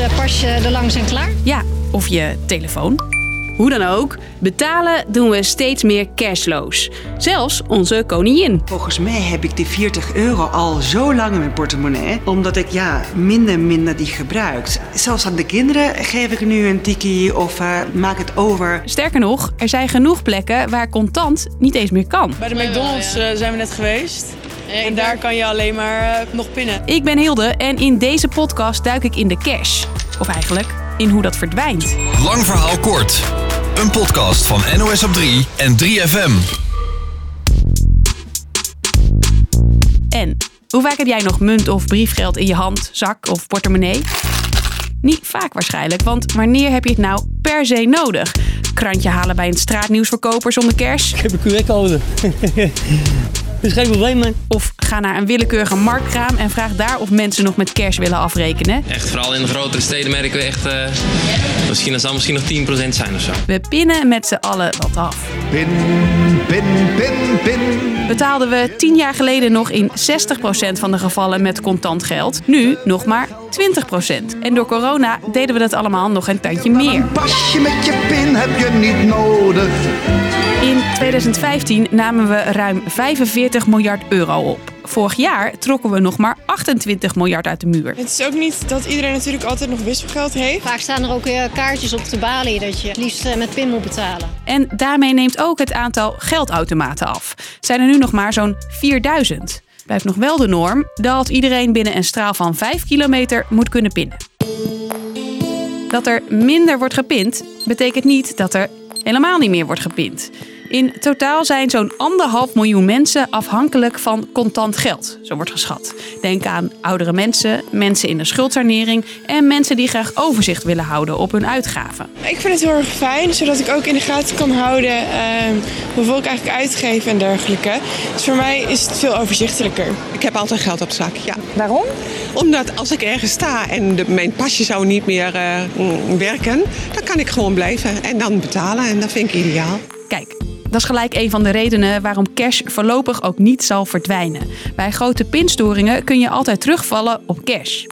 eh, pas je er langs en klaar. Ja, of je telefoon. Hoe dan ook, betalen doen we steeds meer cashloos. Zelfs onze koningin. Volgens mij heb ik die 40 euro al zo lang in mijn portemonnee, omdat ik ja, minder en minder die gebruik. Zelfs aan de kinderen geef ik nu een tikkie of uh, maak het over. Sterker nog, er zijn genoeg plekken waar contant niet eens meer kan. Bij de McDonald's uh, zijn we net geweest. En daar kan je alleen maar uh, nog pinnen. Ik ben Hilde en in deze podcast duik ik in de cash. Of eigenlijk in hoe dat verdwijnt. Lang verhaal kort. Een podcast van NOS op 3 en 3FM. En hoe vaak heb jij nog munt of briefgeld in je hand, zak of portemonnee? Niet vaak waarschijnlijk, want wanneer heb je het nou per se nodig? Krantje halen bij een straatnieuwsverkoper zonder cash? Ik heb een QR-code. Is geen probleem, man. Of ga naar een willekeurige marktkraam en vraag daar of mensen nog met cash willen afrekenen. Echt, vooral in de grotere steden merken we echt... Uh, misschien, dat zal misschien nog 10% zijn of zo. We pinnen met z'n allen wat af. Pin, pin, pin, pin. Betaalden we 10 jaar geleden nog in 60% van de gevallen met contant geld. Nu nog maar 20%. En door corona deden we dat allemaal nog een tandje meer. Een pasje met je pin heb je niet nodig. In 2015 namen we ruim 45 miljard euro op. Vorig jaar trokken we nog maar 28 miljard uit de muur. Het is ook niet dat iedereen natuurlijk altijd nog wisselgeld heeft. Vaak staan er ook kaartjes op de balie dat je het liefst met pin moet betalen. En daarmee neemt ook het aantal geldautomaten af. Zijn er nu nog maar zo'n 4000. Blijft nog wel de norm dat iedereen binnen een straal van 5 kilometer moet kunnen pinnen. Dat er minder wordt gepind, betekent niet dat er helemaal niet meer wordt gepind. In totaal zijn zo'n anderhalf miljoen mensen afhankelijk van contant geld, zo wordt geschat. Denk aan oudere mensen, mensen in de schuldsanering en mensen die graag overzicht willen houden op hun uitgaven. Ik vind het heel erg fijn, zodat ik ook in de gaten kan houden uh, hoeveel ik eigenlijk uitgeef en dergelijke. Dus voor mij is het veel overzichtelijker. Ik heb altijd geld op zak, ja. Waarom? Omdat als ik ergens sta en de, mijn pasje zou niet meer uh, werken, dan kan ik gewoon blijven en dan betalen. En dat vind ik ideaal. Dat is gelijk een van de redenen waarom cash voorlopig ook niet zal verdwijnen. Bij grote pinstoringen kun je altijd terugvallen op cash.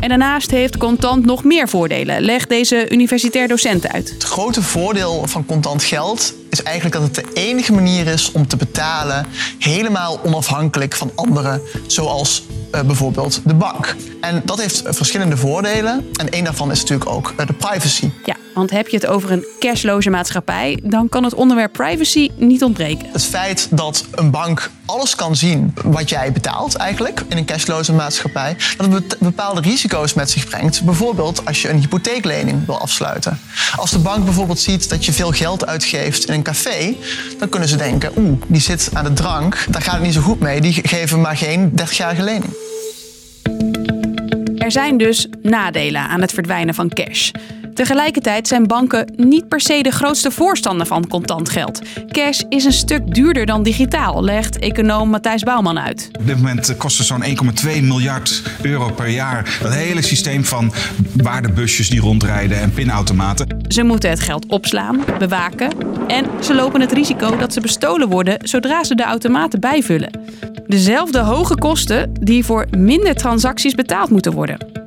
En daarnaast heeft contant nog meer voordelen, legt deze universitair docent uit. Het grote voordeel van contant geld is eigenlijk dat het de enige manier is om te betalen helemaal onafhankelijk van anderen, zoals uh, bijvoorbeeld de bank. En dat heeft verschillende voordelen. En één daarvan is natuurlijk ook uh, de privacy. Ja, want heb je het over een cashloze maatschappij, dan kan het onderwerp privacy niet ontbreken. Het feit dat een bank alles kan zien wat jij betaalt eigenlijk in een cashloze maatschappij, dat het bepaalde risico's met zich brengt. Bijvoorbeeld als je een hypotheeklening wil afsluiten. Als de bank bijvoorbeeld ziet dat je veel geld uitgeeft in een café, dan kunnen ze denken, oeh, die zit aan de drank, daar gaat het niet zo goed mee, die geven maar geen 30-jarige lening. Er zijn dus nadelen aan het verdwijnen van cash. Tegelijkertijd zijn banken niet per se de grootste voorstander van contant geld. Cash is een stuk duurder dan digitaal, legt econoom Matthijs Bouwman uit. Op dit moment kost het zo'n 1,2 miljard euro per jaar. Dat hele systeem van waardebusjes die rondrijden en pinautomaten. Ze moeten het geld opslaan, bewaken en ze lopen het risico dat ze bestolen worden zodra ze de automaten bijvullen. Dezelfde hoge kosten die voor minder transacties betaald moeten worden.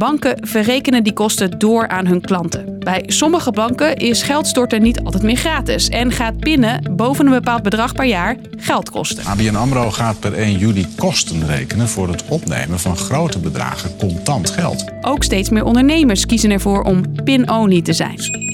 Banken verrekenen die kosten door aan hun klanten. Bij sommige banken is geldstorten niet altijd meer gratis en gaat pinnen boven een bepaald bedrag per jaar geld kosten. ABN AMRO gaat per 1 juli kosten rekenen voor het opnemen van grote bedragen contant geld. Ook steeds meer ondernemers kiezen ervoor om pin-only te zijn.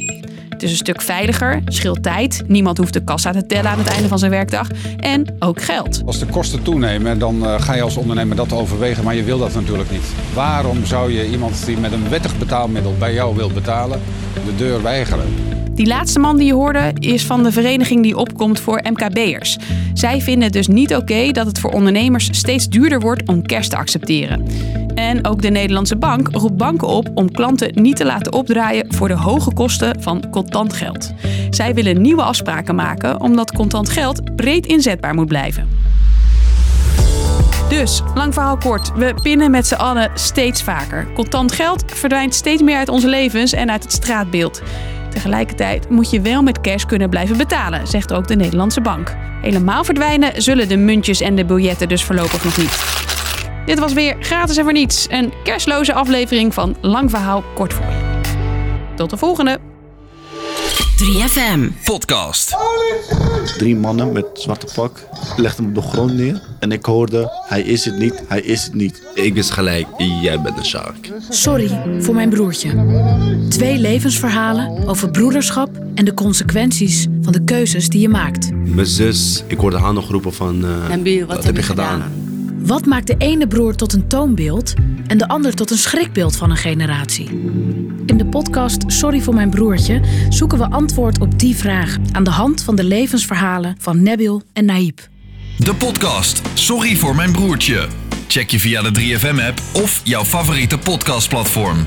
Het is een stuk veiliger, scheelt tijd. Niemand hoeft de kassa te tellen aan het einde van zijn werkdag. En ook geld. Als de kosten toenemen, dan uh, ga je als ondernemer dat overwegen. Maar je wil dat natuurlijk niet. Waarom zou je iemand die met een wettig betaalmiddel bij jou wil betalen, de deur weigeren? Die laatste man die je hoorde is van de vereniging die opkomt voor MKB'ers. Zij vinden het dus niet oké dat het voor ondernemers steeds duurder wordt om cash te accepteren. En ook de Nederlandse Bank roept banken op om klanten niet te laten opdraaien voor de hoge kosten van contant geld. Zij willen nieuwe afspraken maken omdat contant geld breed inzetbaar moet blijven. Dus, lang verhaal kort, we pinnen met z'n allen steeds vaker. Contant geld verdwijnt steeds meer uit onze levens en uit het straatbeeld. Tegelijkertijd moet je wel met cash kunnen blijven betalen, zegt ook de Nederlandse Bank. Helemaal verdwijnen zullen de muntjes en de biljetten dus voorlopig nog niet. Dit was weer gratis en voor niets. Een cashloze aflevering van Lang Verhaal Kort voor je. Tot de volgende. 3FM Podcast. Drie mannen met zwarte pak legden hem op de grond neer. En ik hoorde, hij is het niet, hij is het niet. Ik wist gelijk, jij bent een shark. Sorry voor mijn broertje. Twee levensverhalen over broederschap en de consequenties van de keuzes die je maakt. Mijn zus, ik hoorde haar nog roepen van, uh, wat, heb je gedaan? Wat maakt de ene broer tot een toonbeeld en de ander tot een schrikbeeld van een generatie? In de podcast Sorry voor mijn broertje zoeken we antwoord op die vraag aan de hand van de levensverhalen van Nabil en Naïb. De podcast Sorry voor mijn broertje. Check je via de 3FM-app of jouw favoriete podcastplatform.